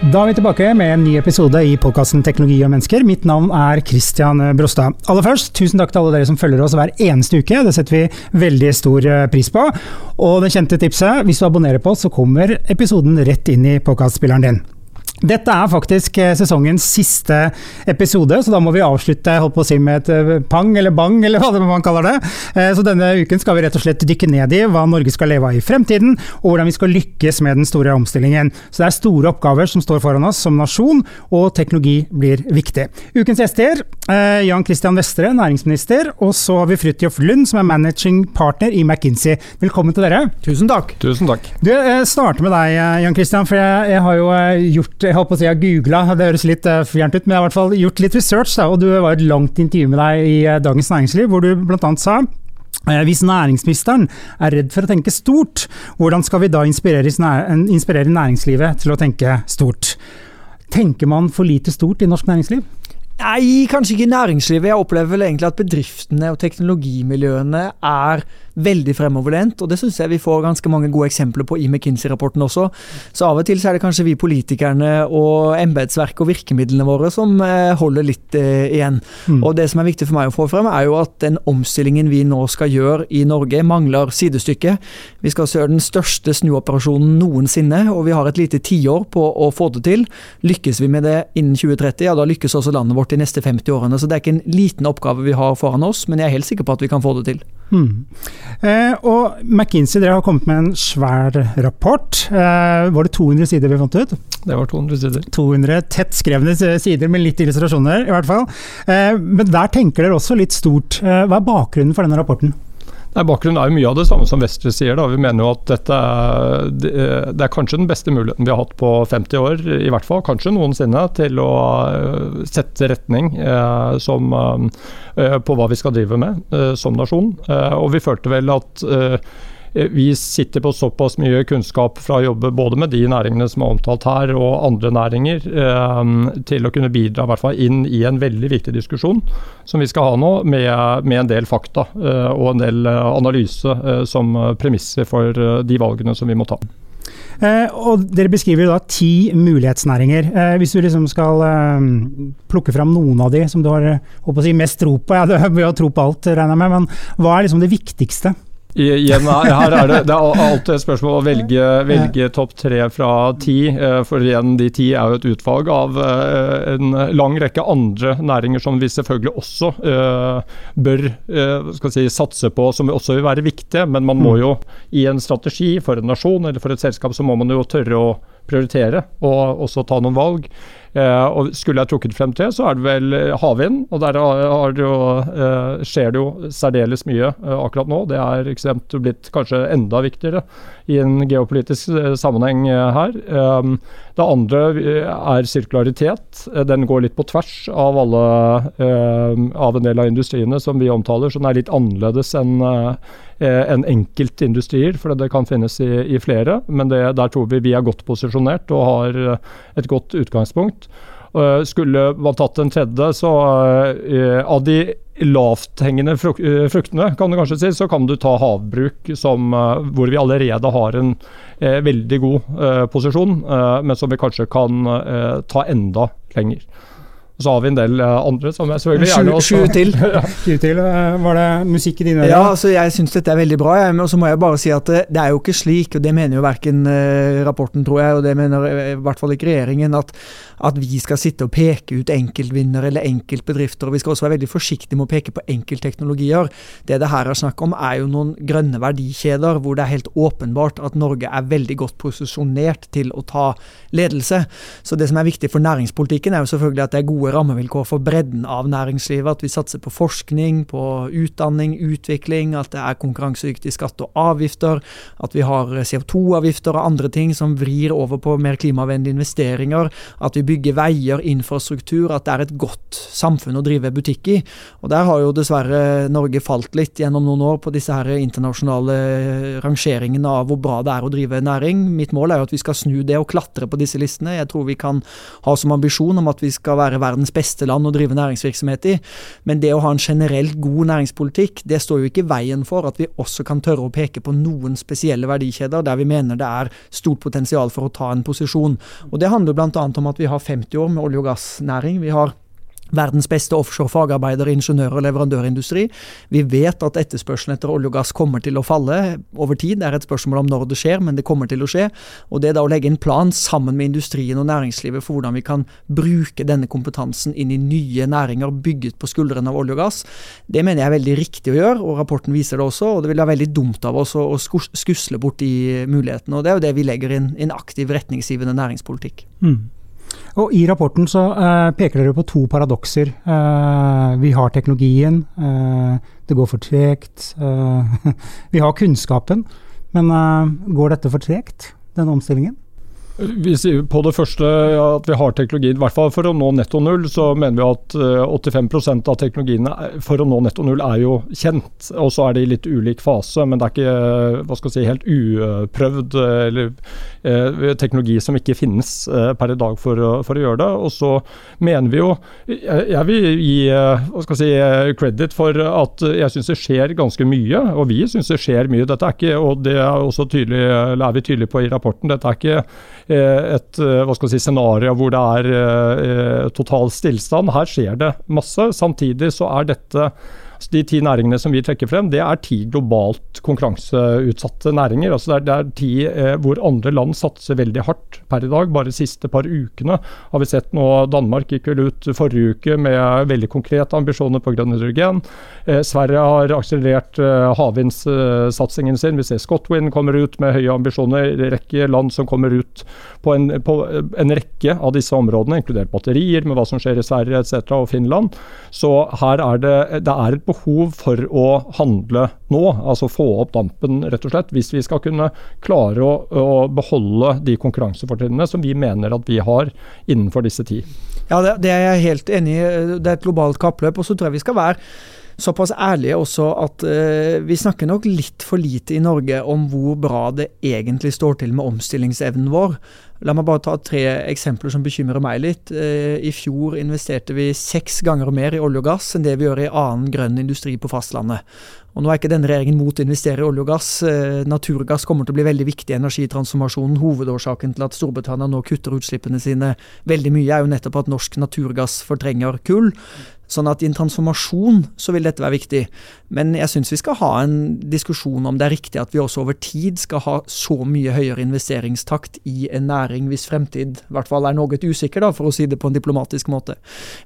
Da er vi tilbake med en ny episode i podkasten Teknologi og mennesker. Mitt navn er Christian Brostad. Aller først, tusen takk til alle dere som følger oss hver eneste uke. Det setter vi veldig stor eh, pris på. Og det kjente tipset, hvis du abonnerer på oss, så kommer episoden rett inn i podkastspilleren din. Dette er faktisk eh, sesongens siste episode, så da må vi avslutte holdt på å si, med et eh, pang eller bang, eller hva man kaller det. Eh, så denne uken skal vi rett og slett dykke ned i hva Norge skal leve av i fremtiden, og hvordan vi skal lykkes med den store omstillingen. Så det er store oppgaver som står foran oss som nasjon, og teknologi blir viktig. Ukens gjester Jan Christian Vestre, næringsminister, og så har vi Fridtjof Lund, som er managing partner i McKinsey. Velkommen til dere. Tusen takk. Tusen takk. Du, jeg starter med deg, Jan Christian, for jeg, jeg har jo gjort jeg håper å si jeg har googla, det høres litt uh, fjernt ut, men jeg har i hvert fall gjort litt research. Da, og du var et langt intervju med deg i uh, Dagens Næringsliv, hvor du bl.a. sa eh, hvis næringsministeren er redd for å tenke stort, hvordan skal vi da inspirere næringslivet til å tenke stort? Tenker man for lite stort i norsk næringsliv? Nei, kanskje ikke i næringslivet. Jeg opplever vel egentlig at bedriftene og teknologimiljøene er veldig fremoverlent, og det syns jeg vi får ganske mange gode eksempler på i McKinsey-rapporten også. Så av og til så er det kanskje vi politikerne og embetsverket og virkemidlene våre som eh, holder litt eh, igjen. Mm. Og det som er viktig for meg å få frem, er jo at den omstillingen vi nå skal gjøre i Norge, mangler sidestykke. Vi skal gjøre den største snuoperasjonen noensinne, og vi har et lite tiår på å få det til. Lykkes vi med det innen 2030, ja da lykkes også landet vårt de neste 50 årene. Så det er ikke en liten oppgave vi har foran oss, men jeg er helt sikker på at vi kan få det til. Mm. Eh, og McKinsey dere har kommet med en svær rapport. Eh, var det 200 sider vi fant ut? Det var 200 sider. 200 tett skrevne sider med litt illustrasjoner, i hvert fall. Eh, men der tenker dere også litt stort. Eh, hva er bakgrunnen for denne rapporten? Nei, Bakgrunnen er jo mye av det samme som Vestre sier. da. Vi mener jo at dette er, det er kanskje den beste muligheten vi har hatt på 50 år, i hvert fall kanskje noensinne, til å eh, sette retning eh, som, eh, på hva vi skal drive med eh, som nasjon. Eh, og vi følte vel at eh, Eh, vi sitter på såpass mye kunnskap fra å jobbe både med de næringene som er omtalt her, og andre næringer, eh, til å kunne bidra hvert fall inn i en veldig viktig diskusjon som vi skal ha nå, med, med en del fakta eh, og en del analyse som premisser for de valgene som vi må ta. Eh, og Dere beskriver da ti mulighetsnæringer. Eh, hvis du liksom skal eh, plukke fram noen av de som du har si, mest tro på, ja, du har tro på alt, regner jeg med, men hva er liksom det viktigste? Igjen, her er det, det er alltid et spørsmål å velge, velge topp tre fra ti. Eh, for igjen, de ti er jo et utvalg av eh, en lang rekke andre næringer som vi selvfølgelig også uh, bør si, satse på, som også vil være viktige. Men man må mm. jo i en strategi for en nasjon eller for et selskap, så må man jo tørre å prioritere og også ta noen valg. Eh, og Skulle jeg trukket frem til, så er det vel eh, havvind. og Der det jo, eh, skjer det jo særdeles mye akkurat nå. Det er ekstremt blitt kanskje enda viktigere i en geopolitisk sammenheng her. Det andre er sirkularitet. Den går litt på tvers av, alle, av en del av industriene som vi omtaler, så den er litt annerledes enn enn enkeltindustrier, for det kan finnes i, i flere. Men det, der tror vi vi er godt posisjonert og har et godt utgangspunkt. Eh, skulle man tatt en tredje, så av de lavthengende fruk fruktene, kan du kanskje si, så kan du ta havbruk, som, hvor vi allerede har en veldig god posisjon, men som vi kanskje kan ta enda lenger. Så har vi en del andre som jeg selvfølgelig gjerne også Sju til. Sju til. Var det musikk i dine ører? Ja, altså jeg syns dette er veldig bra. Og så må jeg bare si at det, det, er jo ikke slik, og det mener jo verken rapporten, tror jeg, og det mener i hvert fall ikke regjeringen, at at vi skal sitte og peke ut enkeltvinnere eller enkeltbedrifter. og Vi skal også være veldig forsiktige med å peke på enkeltteknologier. Det det her er snakk om, er jo noen grønne verdikjeder hvor det er helt åpenbart at Norge er veldig godt posisjonert til å ta ledelse. Så det som er viktig for næringspolitikken, er jo selvfølgelig at det er gode rammevilkår for bredden av næringslivet. At vi satser på forskning, på utdanning, utvikling, at det er konkurransedyktig skatt og avgifter. At vi har CO2-avgifter og andre ting som vrir over på mer klimavennlige investeringer. At vi bygger veier, infrastruktur. At det er et godt samfunn å drive butikk i. Og der har jo dessverre Norge falt litt gjennom noen år på disse her internasjonale rangeringene av hvor bra det er å drive næring. Mitt mål er jo at vi skal snu det og klatre på disse listene. Jeg tror vi kan ha som ambisjon om at vi skal være verdens beste land å drive næringsvirksomhet i. Men det å ha en generelt god næringspolitikk, det står jo ikke i veien for at vi også kan tørre å peke på noen spesielle verdikjeder der vi mener det er stort potensial for å ta en posisjon. Og Det handler bl.a. om at vi har 50 år med olje- og gassnæring. Vi har verdens beste offshore fagarbeider, ingeniør- og leverandørindustri. Vi vet at etterspørselen etter olje og gass kommer til å falle over tid. Det er et spørsmål om når det skjer, men det kommer til å skje. Og det da å legge en plan sammen med industrien og næringslivet for hvordan vi kan bruke denne kompetansen inn i nye næringer bygget på skuldrene av olje og gass, det mener jeg er veldig riktig å gjøre, og rapporten viser det også. Og det vil være veldig dumt av oss å, skusle bort de mulighetene. Og det er jo det vi legger inn en aktiv retningsgivende næringspolitikk. Mm. Og I rapporten så uh, peker dere på to paradokser. Uh, vi har teknologien, uh, det går for tregt. vi har kunnskapen, men går dette for tregt, den omstillingen? Vi sier på det første at vi har teknologien, i hvert fall for å nå netto null, så mener vi at 85 eh, av teknologiene for å nå netto null er jo kjent. Og så er det i litt ulik fase, men det er ikke hva skal jeg si, helt uprøvd eller eh, teknologi som ikke finnes eh, per i dag for, for, å gjøre det. Og så mener vi jo Jeg vil gi hva skal jeg si, credit for at jeg syns det skjer ganske mye, og vi syns det skjer mye. Dette er ikke, og det er også tydelig, eller er vi tydelige på i rapporten, dette er ikke Eh, et eh, hva skal si, scenario hvor det er eh, total stillstand. Her skjer det masse. Samtidig så er dette de ti næringene som vi trekker frem, det er ti globalt konkurranseutsatte næringer. altså Det er, det er ti eh, hvor andre land satser veldig hardt per i dag. Bare de siste par ukene har vi sett nå Danmark gikk vel ut forrige uke med veldig konkrete ambisjoner på grønn hydrogen. Eh, Sverige har akselerert eh, havvindsatsingen sin. Vi ser Scotwind kommer ut med høye ambisjoner. En rekke land som kommer ut på en, på en rekke av disse områdene, inkludert batterier, med hva som skjer i Sverige etc. og Finland. Så her er det, det er et behov for å handle nå, altså få opp dampen, rett og slett, hvis vi skal kunne klare å, å beholde de konkurransefortrinnene som vi mener at vi har innenfor disse ti. Ja, det, det er jeg helt enig i. Det er et globalt kappløp. og så tror jeg vi skal være såpass ærlige også at uh, vi snakker nok litt for lite i Norge om hvor bra det egentlig står til med omstillingsevnen vår. La meg bare ta tre eksempler som bekymrer meg litt. Uh, I fjor investerte vi seks ganger mer i olje og gass enn det vi gjør i annen grønn industri på fastlandet. Og Nå er ikke denne regjeringen mot å investere i olje og gass. Uh, naturgass kommer til å bli veldig viktig i energitransformasjonen. Hovedårsaken til at Storbritannia nå kutter utslippene sine veldig mye, er jo nettopp at norsk naturgass fortrenger kull. Sånn at i en transformasjon så vil dette være viktig. Men jeg syns vi skal ha en diskusjon om det er riktig at vi også over tid skal ha så mye høyere investeringstakt i en næring hvis fremtid i hvert fall er noe usikker, da, for å si det på en diplomatisk måte.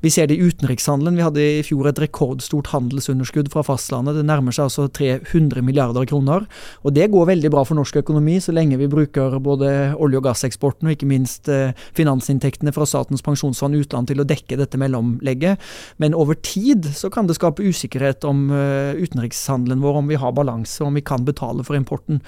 Vi ser det i utenrikshandelen. Vi hadde i fjor et rekordstort handelsunderskudd fra fastlandet. Det nærmer seg altså 300 milliarder kroner. Og det går veldig bra for norsk økonomi så lenge vi bruker både olje- og gasseksporten og ikke minst eh, finansinntektene fra Statens pensjonsfond utland til å dekke dette mellomlegget. Men men over tid så kan det skape usikkerhet om uh, utenrikshandelen vår, om vi har balanse, om vi kan betale for importen.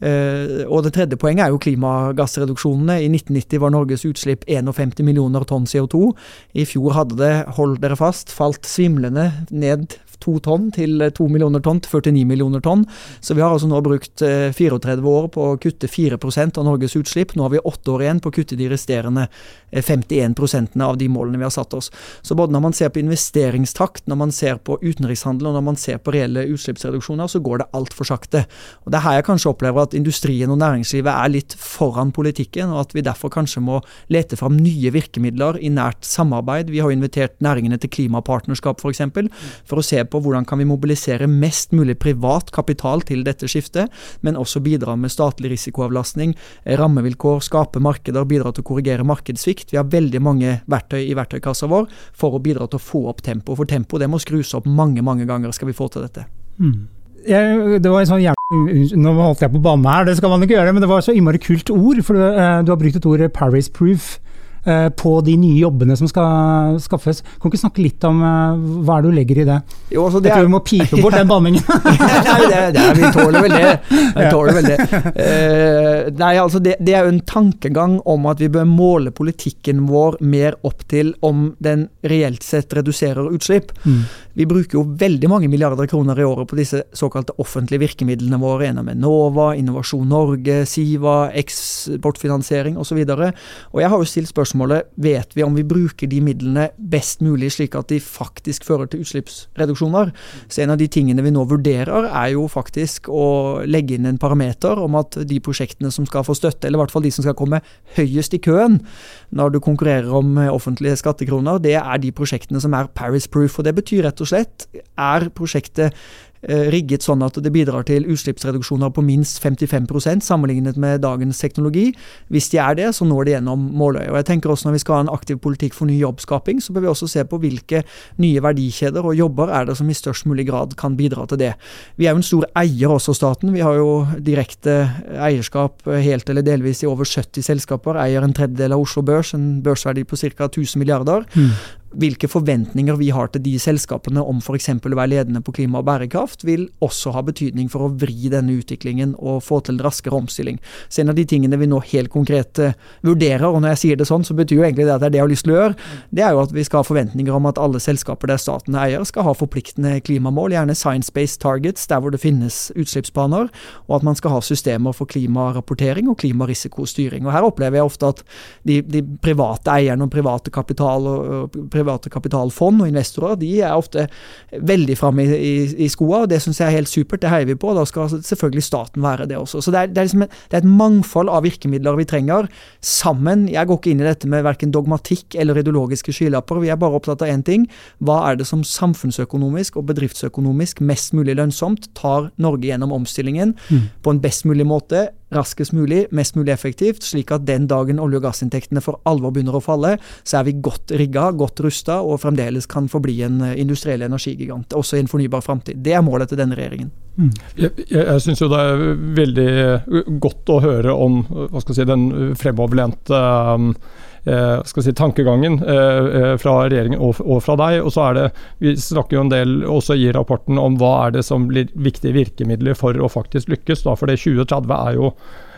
Uh, og det tredje poenget er jo klimagassreduksjonene. I 1990 var Norges utslipp 51 millioner tonn CO2. I fjor hadde det, hold dere fast, falt svimlende ned to tonn til to millioner tonn til 49 millioner tonn. Så vi har altså nå brukt 34 eh, år på å kutte 4% av Norges utslipp. Nå har vi åtte år igjen på å kutte de resterende 51 eh, av de målene vi har satt oss. Så både når man ser på investeringstakt, når man ser på utenrikshandel og når man ser på reelle utslippsreduksjoner, så går det altfor sakte. Og Det er her jeg kanskje opplever at industrien og næringslivet er litt foran politikken, og at vi derfor kanskje må lete fram nye virkemidler i nært samarbeid. Vi har invitert næringene til klimapartnerskap f.eks. For, eksempel, for å se på hvordan kan vi mobilisere mest mulig privat kapital til dette skiftet, men også bidra med statlig risikoavlastning, rammevilkår, skape markeder, bidra til å korrigere markedssvikt. Vi har veldig mange verktøy i verktøykassa vår for å bidra til å få opp tempo. For tempo det må skrus opp mange, mange ganger skal vi få til dette. Mm. Jeg, det var en sånn jævlig, Nå holdt jeg på å banne her, det skal man ikke gjøre, men det var så innmari kult ord. For du, eh, du har brukt et ord 'Paris Proof'. Eh, på de nye jobbene som skal skaffes. Kan du ikke snakke litt om eh, hva er det du legger i det? Jo, altså det Jeg tror vi må pipe bort den banningen. nei, det, det, vi tåler vel det. Vi tåler vel det. Uh, nei, altså det, det, er jo en tankegang om at vi bør måle politikken vår mer opp til om den reelt sett reduserer utslipp. Mm. Vi bruker jo veldig mange milliarder kroner i året på disse såkalte offentlige virkemidlene våre gjennom Enova, Innovasjon Norge, Siva, eksportfinansiering osv. Og, så og jeg har jo stilt spørsmålet vet vi om vi bruker de midlene best mulig slik at de faktisk fører til utslippsreduksjoner. Så en av de tingene vi nå vurderer er jo faktisk å legge inn en parameter om at de prosjektene som skal få støtte, eller i hvert fall de som skal komme høyest i køen når du konkurrerer om offentlige skattekroner, det er de prosjektene som er Paris Proof. og Det betyr rett og slett er prosjektet Eh, rigget sånn at det bidrar til utslippsreduksjoner på minst 55% sammenlignet med dagens teknologi. Hvis de er det, så når de gjennom Måløy. Og jeg tenker også Når vi skal ha en aktiv politikk for ny jobbskaping, så bør vi også se på hvilke nye verdikjeder og jobber er det som i størst mulig grad kan bidra til det. Vi er jo en stor eier også, staten. Vi har jo direkte eierskap helt eller delvis i over 70 selskaper. Eier en tredjedel av Oslo Børs, en børsverdi på ca. 1000 milliarder. Mm. Hvilke forventninger vi har til de selskapene om f.eks. å være ledende på klima og bærekraft vil også ha betydning for å vri denne utviklingen og få til raskere omstilling. Så en av de tingene vi nå helt konkret eh, vurderer, og når jeg sier det sånn, så betyr jo egentlig det at det er det jeg har lyst til å gjøre, det er jo at vi skal ha forventninger om at alle selskaper der staten er eier, skal ha forpliktende klimamål, gjerne science-based targets der hvor det finnes utslippsplaner, og at man skal ha systemer for klimarapportering og klimarisikostyring. Og Her opplever jeg ofte at de, de private eierne og private kapital og private kapitalfond og investorer de er ofte veldig framme i, i, i skoa og det syns jeg er helt supert. Det heier vi på. og Da skal selvfølgelig staten være det også. Så det er, det er, liksom et, det er et mangfold av virkemidler vi trenger sammen. Jeg går ikke inn i dette med verken dogmatikk eller ideologiske skylapper. Vi er bare opptatt av én ting. Hva er det som samfunnsøkonomisk og bedriftsøkonomisk mest mulig lønnsomt tar Norge gjennom omstillingen mm. på en best mulig måte? Raskest mulig, mest mulig effektivt, slik at den dagen olje- og gassinntektene for alvor begynner å falle, så er vi godt rigga, godt rusta og fremdeles kan forbli en eh, industriell energigigant, også i en fornybar framtid. Det er målet til denne regjeringen. Mm. Jeg, jeg, jeg syns jo det er veldig godt å høre om hva skal jeg si, den fremoverlente um, eh, si, tankegangen eh, eh, fra regjeringen og, og, fra deg. Og så er det, Vi snakker jo en del også i rapporten om hva er det som blir viktige virkemidler for å faktisk lykkes. Da, for det 2030 er jo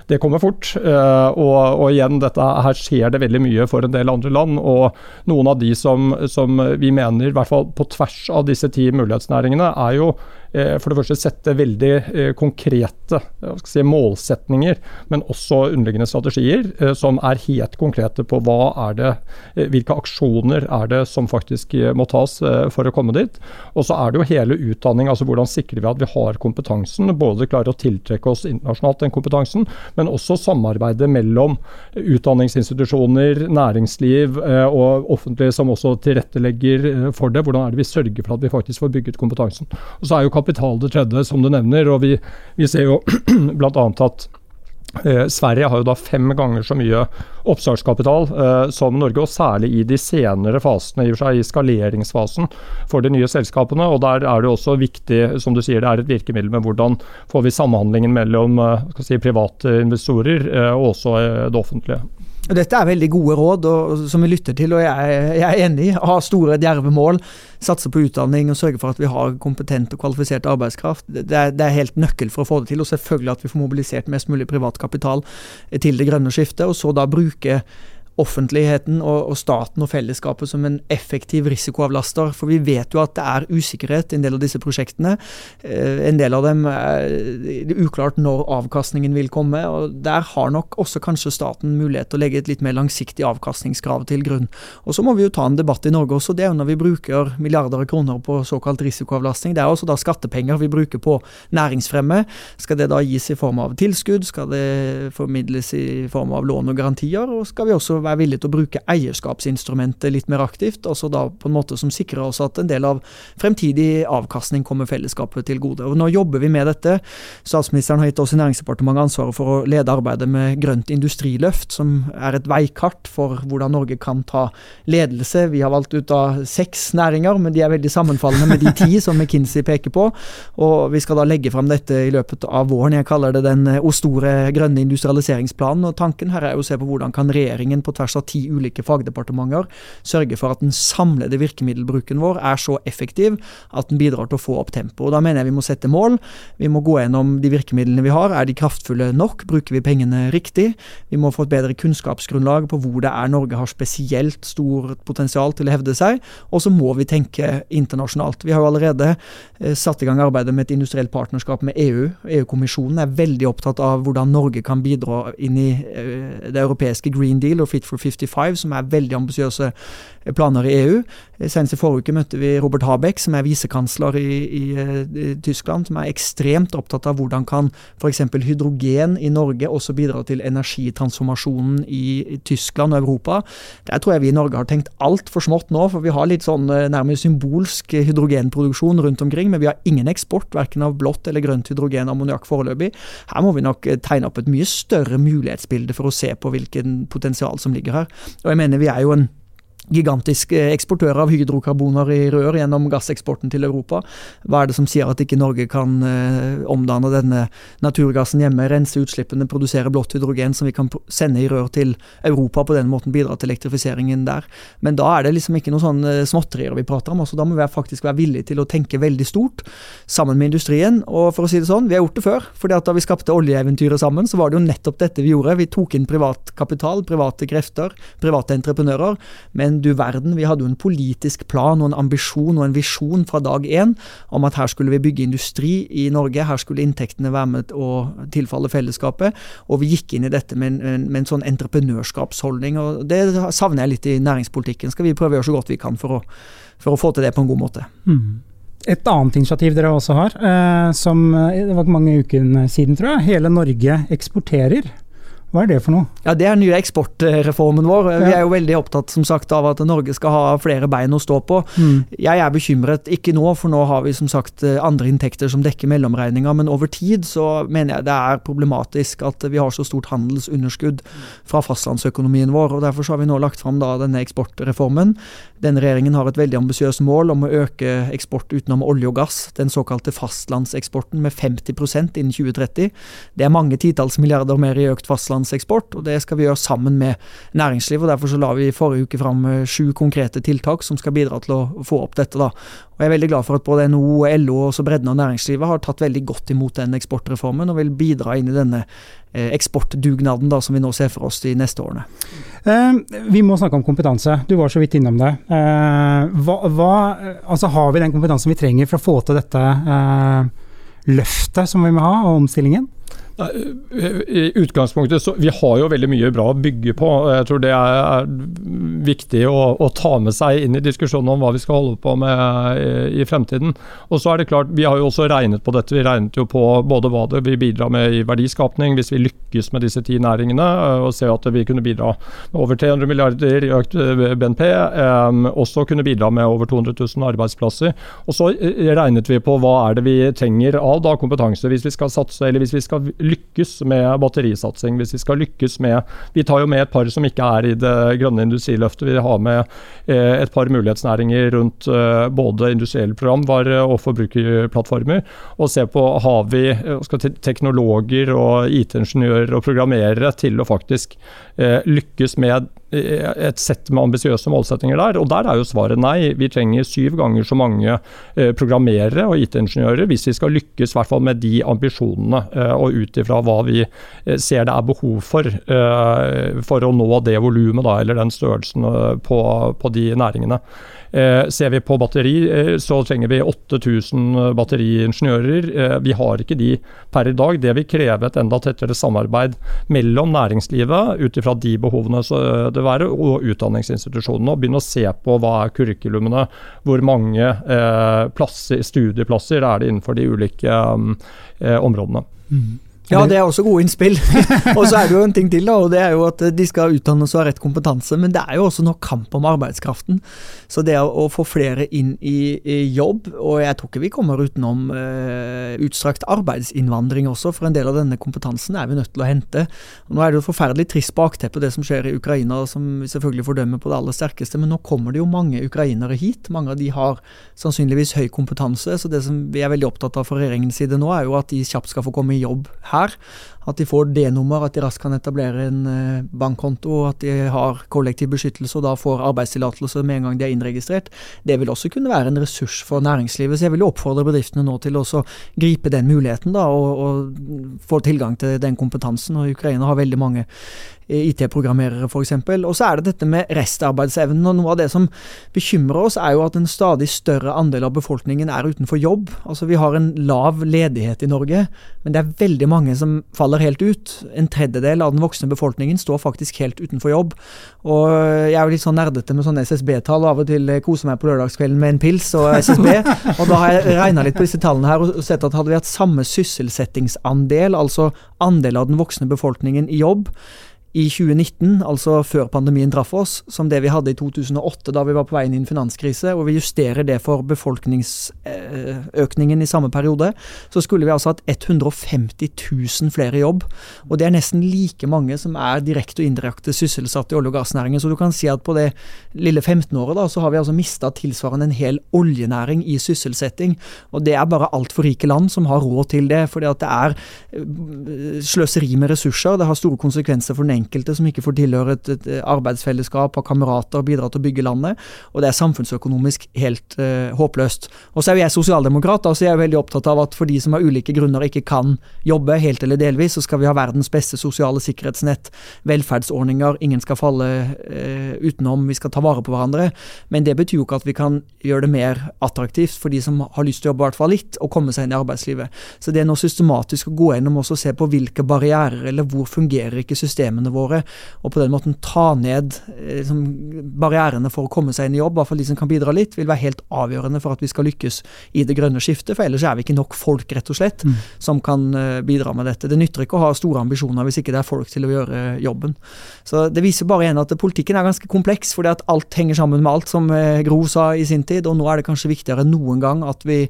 det kommer fort. Og, og, igjen, dette, her skjer det veldig mye for en del andre land. Og noen av de som, som vi mener, i hvert fall på tvers av disse ti mulighetsnæringene, er jo Eh, for det første sette veldig eh, konkrete si, målsetninger, men også underliggende strategier eh, som er helt konkrete på hva er det, hvilke aksjoner er det som faktisk må tas for å komme dit. Og så er det jo hele utdanning, altså hvordan sikrer vi at vi har kompetansen, både klarer å tiltrekke oss internasjonalt den kompetansen, men også samarbeidet mellom utdanningsinstitusjoner, næringsliv og offentlige som også tilrettelegger for det. Hvordan er det vi sørger for at vi faktisk får bygget kompetansen. Og så er jo kapital det tredje, som du nevner. og Vi, vi ser jo bl.a. at Eh, Sverige har jo da fem ganger så mye oppstartskapital eh, som Norge, og særlig i de senere fasene, i, i skaleringsfasen for de nye selskapene. og Der er det også viktig, som du sier, det er et virkemiddel med hvordan får vi samhandlingen mellom eh, si, private investorer eh, og også eh, det offentlige. Dette er veldig gode råd og, som vi lytter til, og jeg, jeg er enig. i. Ha store, djerve mål. Satse på utdanning og sørge for at vi har kompetent og kvalifisert arbeidskraft. Det er, det er, helt nøkkel for å få det til. Og selvfølgelig at vi får mobilisert mest mulig privat kapital til det grønne skiftet. Og så da bruke offentligheten og, og, staten og fellesskapet som en effektiv risikoavlaster. For vi vet jo at det er usikkerhet i en del av disse prosjektene. Eh, en del av dem er uklart når avkastningen vil komme. og Der har nok også kanskje staten mulighet til å legge et litt mer langsiktig avkastningskrav til grunn. Og Så må vi jo ta en debatt i Norge også. Det er jo når vi bruker milliarder av kroner på såkalt risikoavlastning. Det er også da skattepenger vi bruker på næringsfremme. Skal det da gis i form av tilskudd? Skal det formidles i form av lån og garantier? Og skal vi også være villige til å bruke eierskapsinstrumentet litt mer aktivt, altså da på en måte som sikrer oss at en del av fremtidig avkastning kommer fellesskapet til gode. Og Nå jobber vi med dette. Statsministeren har gitt oss i Næringsdepartementet ansvaret for å lede arbeidet med grønt industriløft, som er et veikart for hvordan Norge kan ta ledelse. Vi har valgt ut av seks næringer, men de er veldig sammenfallende med de ti som McKinsey peker på. Og Vi skal da legge fram dette i løpet av våren. Jeg kaller det den store grønne industrialiseringsplanen. og Tanken her er å se på hvordan kan regjeringen på tvers av ti ulike fagdepartementer sørge for at den samlede virkemiddelbruken vår er så effektiv at den bidrar til å få opp tempoet. Da mener jeg vi må sette mål. Vi må gå gjennom de virkemidlene vi har. Er de kraftfulle nok? Bruker vi pengene riktig? Vi må få et bedre kunnskapsgrunnlag på hvor det er Norge har spesielt stort potensial til å hevde seg. Og så må vi tenke internasjonalt. Vi har jo allerede eh, satt i gang arbeidet med et industrielt partnerskap med EU. EU-kommisjonen er veldig opptatt av hvordan Norge kan bidra inn i eh, det europeiske Green Deal og Fit for 55, som er veldig ambisiøse planer i EU. Senest i forrige uke møtte vi Robert Habeck, som er visekansler i, i, i, Tyskland, som er ekstremt opptatt av hvordan kan f.eks. hydrogen i Norge også bidra til energitransformasjonen i, Tyskland og Europa. Der tror jeg vi i Norge har tenkt altfor smått nå, for vi har litt sånn eh, nærmest symbolsk hydrogenproduksjon rundt omkring, men vi har ingen eksport verken av blått eller grønt hydrogen ammoniakk foreløpig. Her må vi nok eh, tegne opp et mye større mulighetsbilde for å se på hvilken potensial som ligger her. Og jeg mener vi er jo en gigantisk eksportør av hydrokarboner i rør gjennom gasseksporten til Europa. Hva er det som sier at ikke Norge kan eh, omdanne denne naturgassen hjemme, rense utslippene, produsere blått hydrogen som vi kan sende i rør til Europa, på den måten bidra til elektrifiseringen der. Men da er det liksom ikke noe sånn eh, småtterier vi prater om. altså Da må vi faktisk være villige til å tenke veldig stort sammen med industrien. Og for å si det sånn, vi har gjort det før. fordi at da vi skapte oljeeventyret sammen, så var det jo nettopp dette vi gjorde. Vi tok inn privat kapital, private krefter, private entreprenører. men du verden, vi hadde jo en politisk plan og en ambisjon og en visjon fra dag én om at her skulle vi bygge industri i Norge, her skulle inntektene være med å tilfalle fellesskapet. Og vi gikk inn i dette med en, med en sånn entreprenørskapsholdning. og Det savner jeg litt i næringspolitikken. Skal vi prøve å gjøre så godt vi kan for å, for å få til det på en god måte. Mm. Et annet initiativ dere også har, eh, som eh, det var mange uker siden, tror jeg. Hele Norge eksporterer. Hva er det for noe? Ja, Det er den nye eksportreformen vår. Ja. Vi er jo veldig opptatt som sagt, av at Norge skal ha flere bein å stå på. Mm. Jeg er bekymret, ikke nå, for nå har vi som sagt andre inntekter som dekker mellomregninga, men over tid så mener jeg det er problematisk at vi har så stort handelsunderskudd fra fastlandsøkonomien vår. og Derfor så har vi nå lagt fram da denne eksportreformen. Denne regjeringen har et veldig ambisiøst mål om å øke eksport utenom olje og gass, den såkalte fastlandseksporten, med 50% innen 2030. Det er mange titalls milliarder mer i økt fastland fastlandseksport, og det skal vi gjøre sammen med næringslivet. og Derfor så la vi i forrige uke fram eh, sju konkrete tiltak som skal bidra til å få opp dette. da. Og Jeg er veldig glad for at både NHO, LO og også bredden av næringslivet har tatt veldig godt imot den eksportreformen, og vil bidra inn i denne eh, eksportdugnaden da, som vi nå ser for oss de neste årene. Eh, vi må snakke om kompetanse. Du var så vidt innom det. Eh, hva, hva, altså har vi den kompetansen vi trenger for å få til dette eh, løftet som vi må ha, og omstillingen? I utgangspunktet så, Vi har jo veldig mye bra å bygge på. Jeg tror det er viktig å, å, ta med seg inn i diskusjonen om hva vi skal holde på med i, i, fremtiden. Og så er det klart, Vi har jo også regnet på dette. Vi regnet jo på både hva det vil bidra med i verdiskapning hvis vi lykkes med disse ti næringene, og ser at vi kunne bidra med over 300 milliarder i økt eh, BNP. Også kunne bidra med over 200 000 arbeidsplasser. Og så eh, regnet vi på hva er det vi trenger av da kompetanse hvis vi skal satse eller hvis vi skal lykkes med batterisatsing, hvis vi skal lykkes med Vi tar jo med et par som ikke er i det grønne industriløftet. Vi har med eh, et par mulighetsnæringer rundt eh, både industrielle programvare og forbrukerplattformer. Og se på har vi eh, teknologer og IT-ingeniører og programmerere til å faktisk lykkes med et sett med ambisiøse målsettinger der. Og der er jo svaret nei. Vi trenger syv ganger så mange eh, programmerere og IT-ingeniører hvis vi skal lykkes med de ambisjonene, eh, og ut ifra hva vi eh, ser det er behov for for å nå det volumet eller den størrelsen på, på de næringene. Eh, ser vi på batteri, eh, så trenger vi 8000 batteriingeniører. Eh, vi har ikke de per i dag. Det vil kreve et enda tettere samarbeid mellom næringslivet ut ifra de behovene det være, og utdanningsinstitusjonene. og Begynne å se på hva er kurrikulumene, hvor mange plasser, studieplasser er det innenfor de ulike um, områdene. Mm. Ja, det er også gode innspill. og så er det jo en ting til, da, og det er jo at de skal utdannes og ha rett kompetanse. Men det er jo også noe kamp om arbeidskraften. Så det å få flere inn i, i jobb, og jeg tror ikke vi kommer utenom eh, utstrakt arbeidsinnvandring også, for en del av denne kompetansen er vi nødt til å hente. Nå er det jo et forferdelig trist bakteppe det som skjer i Ukraina, som vi selvfølgelig fordømmer på det aller sterkeste, men nå kommer det jo mange ukrainere hit. Mange av de har sannsynligvis høy kompetanse, så det som vi er veldig opptatt av fra regjeringens side nå, er jo at de kjapt skal få komme i jobb her haar. At de får D-nummer, at de raskt kan etablere en eh, bankkonto, at de har kollektiv beskyttelse og da får arbeidstillatelse med en gang de er innregistrert. Det vil også kunne være en ressurs for næringslivet. Så jeg vil oppfordre bedriftene nå til å gripe den muligheten da, og, og få tilgang til den kompetansen. og Ukraina har veldig mange IT-programmerere f.eks. Og så er det dette med restarbeidsevnen. og Noe av det som bekymrer oss, er jo at en stadig større andel av befolkningen er utenfor jobb. Altså Vi har en lav ledighet i Norge, men det er veldig mange som faller helt ut. En tredjedel av den voksne befolkningen står faktisk helt utenfor jobb. Og Jeg er jo litt sånn nerdete med sånne SSB-tall, og av og til koser meg på lørdagskvelden med en pils og SSB. og Da har jeg regna litt på disse tallene her og sett at hadde vi hatt samme sysselsettingsandel, altså andel av den voksne befolkningen i jobb, i 2019, altså før pandemien traff oss, som det vi hadde i 2008 da vi var på vei inn i en finanskrise, og vi justerer det for befolkningsøkningen i samme periode, så skulle vi altså hatt 150 000 flere i jobb. Og det er nesten like mange som er direkte og indirekte sysselsatt i olje- og gassnæringen. Så du kan si at på det lille 15-året da, så har vi altså mista tilsvarende en hel oljenæring i sysselsetting. Og det er bare altfor rike land som har råd til det, fordi at det er eh, sløseri med ressurser. Det har store konsekvenser for den enkelte som ikke får tilhøre et, et arbeidsfellesskap, har kamerater bidrar til å bygge landet. Og det er samfunnsøkonomisk helt uh, håpløst. Og så er jo jeg sosialdemokrat, da, så jeg er veldig opptatt av at for de som av ulike grunner ikke kan jobbe helt eller delvis, så skal vi ha verdens beste sosiale sikkerhetsnett, velferdsordninger, ingen skal falle uh, utenom, vi skal ta vare på hverandre. Men det betyr jo ikke at vi kan gjøre det mer attraktivt for de som har lyst til å jobbe i hvert fall litt, og komme seg inn i arbeidslivet. Så det er nå systematisk å gå gjennom og se på hvilke barrierer eller hvor fungerer ikke systemene systemene våre, og på den måten ta ned eh, liksom, barrierene for å komme seg inn i jobb, i hvert fall de som kan bidra litt, vil være helt avgjørende for at vi skal lykkes i det grønne skiftet. For ellers er vi ikke nok folk, rett og slett, mm. som kan uh, bidra med dette. Det nytter ikke å ha store ambisjoner hvis ikke det er folk til å gjøre jobben. Så Det viser bare igjen at politikken er ganske kompleks, fordi at alt henger sammen med alt, som uh, Gro sa i sin tid. Og nå er det kanskje viktigere enn noen gang at vi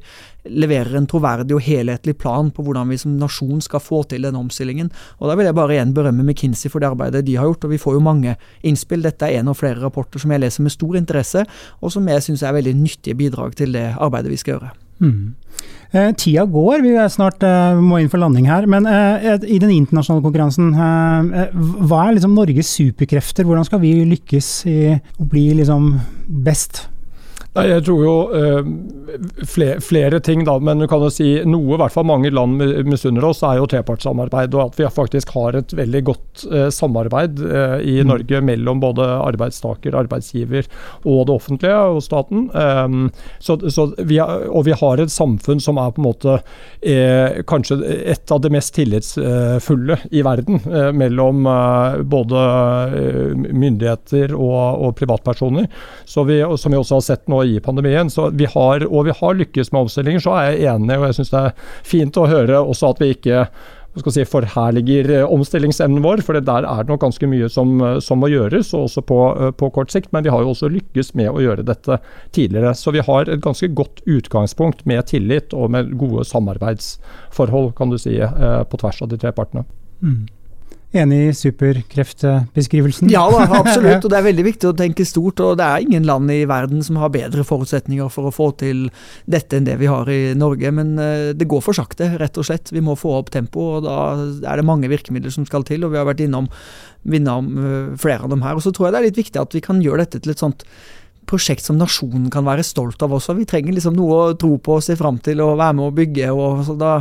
leverer en troverdig og helhetlig plan på hvordan vi som nasjon skal få til den omstillingen. Og Da vil jeg bare igjen berømme McKinsey for det arbeidet de har gjort. og Vi får jo mange innspill. Dette er en av flere rapporter som jeg leser med stor interesse, og som jeg syns er veldig nyttige bidrag til det arbeidet vi skal gjøre. Mm. Eh, tida går, vi er snart eh, må inn for landing her. Men eh, i den internasjonale konkurransen, eh, eh, hva er liksom Norges superkrefter? Hvordan skal vi lykkes i å bli liksom best? Jeg tror jo øh, flere, flere, ting, da, men du kan jo si noe i hvert fall mange land misunner oss, er jo trepartssamarbeid. Og at vi faktisk har et veldig godt øh, samarbeid øh, i mm. Norge mellom både arbeidstaker, arbeidsgiver og det offentlige og staten. Um, så, så vi har, og vi har et samfunn som er på en måte kanskje et av de mest tillitsfulle i verden mellom både myndigheter og, og privatpersoner. Så vi, som vi også har sett nå i pandemien. Så vi har, og vi har lykkes med omstillinger, så er jeg enig. Og jeg syns det er fint å høre også at vi ikke si, forherliger eh, omstillingsevnen vår, for der er det nok ganske mye som, eh, som må gjøres, og også på, eh, på, kort sikt. Men vi har jo også lykkes med å gjøre dette tidligere. Så vi har et ganske godt utgangspunkt med tillit og med gode samarbeidsforhold, kan du si, på tvers av de tre partene. Mm. Enig i superkreftbeskrivelsen? Ja, da, absolutt. og Det er veldig viktig å tenke stort. og Det er ingen land i verden som har bedre forutsetninger for å få til dette enn det vi har i Norge. Men eh, det går for sakte, rett og slett. Vi må få opp tempoet. og Da er det mange virkemidler som skal til. og Vi har vært innom, innom eh, flere av dem her. og Så tror jeg det er litt viktig at vi kan gjøre dette til et sånt prosjekt som nasjonen kan være stolt av også. Vi trenger liksom noe å tro på og se fram til og være med å bygge. og så da,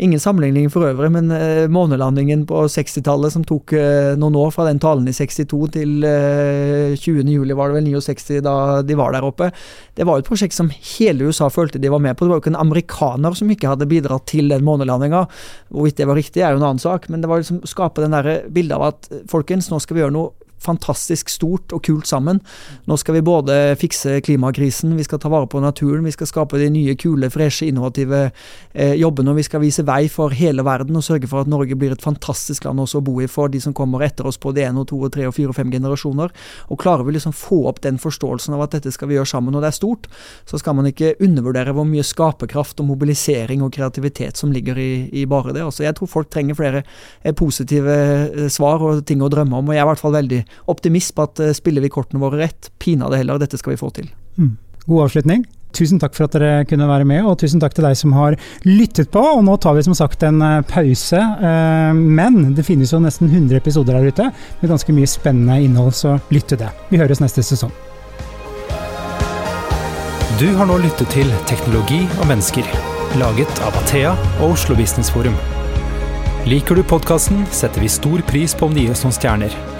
Ingen sammenligning for øvrig, men eh, månelandingen på 60-tallet som tok eh, noen år, fra den talen i 62 til eh, 20.07 var det vel 69 da de var der oppe, det var jo et prosjekt som hele USA følte de var med på. Det var jo ikke en amerikaner som ikke hadde bidratt til den månelandinga. Hvorvidt det var riktig, er jo en annen sak, men det var liksom skape den der bildet av at folkens, nå skal vi gjøre noe fantastisk stort og kult sammen. Nå skal vi både fikse klimakrisen, vi skal ta vare på naturen, vi skal skape de nye, kule, freshe, innovative eh, jobbene. Og vi skal vise vei for hele verden og sørge for at Norge blir et fantastisk land også å bo i for de som kommer etter oss på de ene og to og tre og fire og fem generasjoner. Og klarer vi liksom få opp den forståelsen av at dette skal vi gjøre sammen, og det er stort, så skal man ikke undervurdere hvor mye skaperkraft og mobilisering og kreativitet som ligger i, i bare det. Altså, jeg tror folk trenger flere eh, positive eh, svar og ting å drømme om, og jeg er i hvert fall veldig optimist på at uh, spiller vi kortene våre rett, pinadø heller, dette skal vi få til. Mm. God avslutning. Tusen takk for at dere kunne være med, og tusen takk til deg som har lyttet på. Og nå tar vi som sagt en eh, pause, eh, men det finnes jo nesten 100 episoder der ute med ganske mye spennende innhold, så lytt til det. Vi høres neste sesong. Du har nå lyttet til Teknologi og mennesker, laget av Athea og Oslo Business Forum. Liker du podkasten, setter vi stor pris på om du gir oss noen stjerner.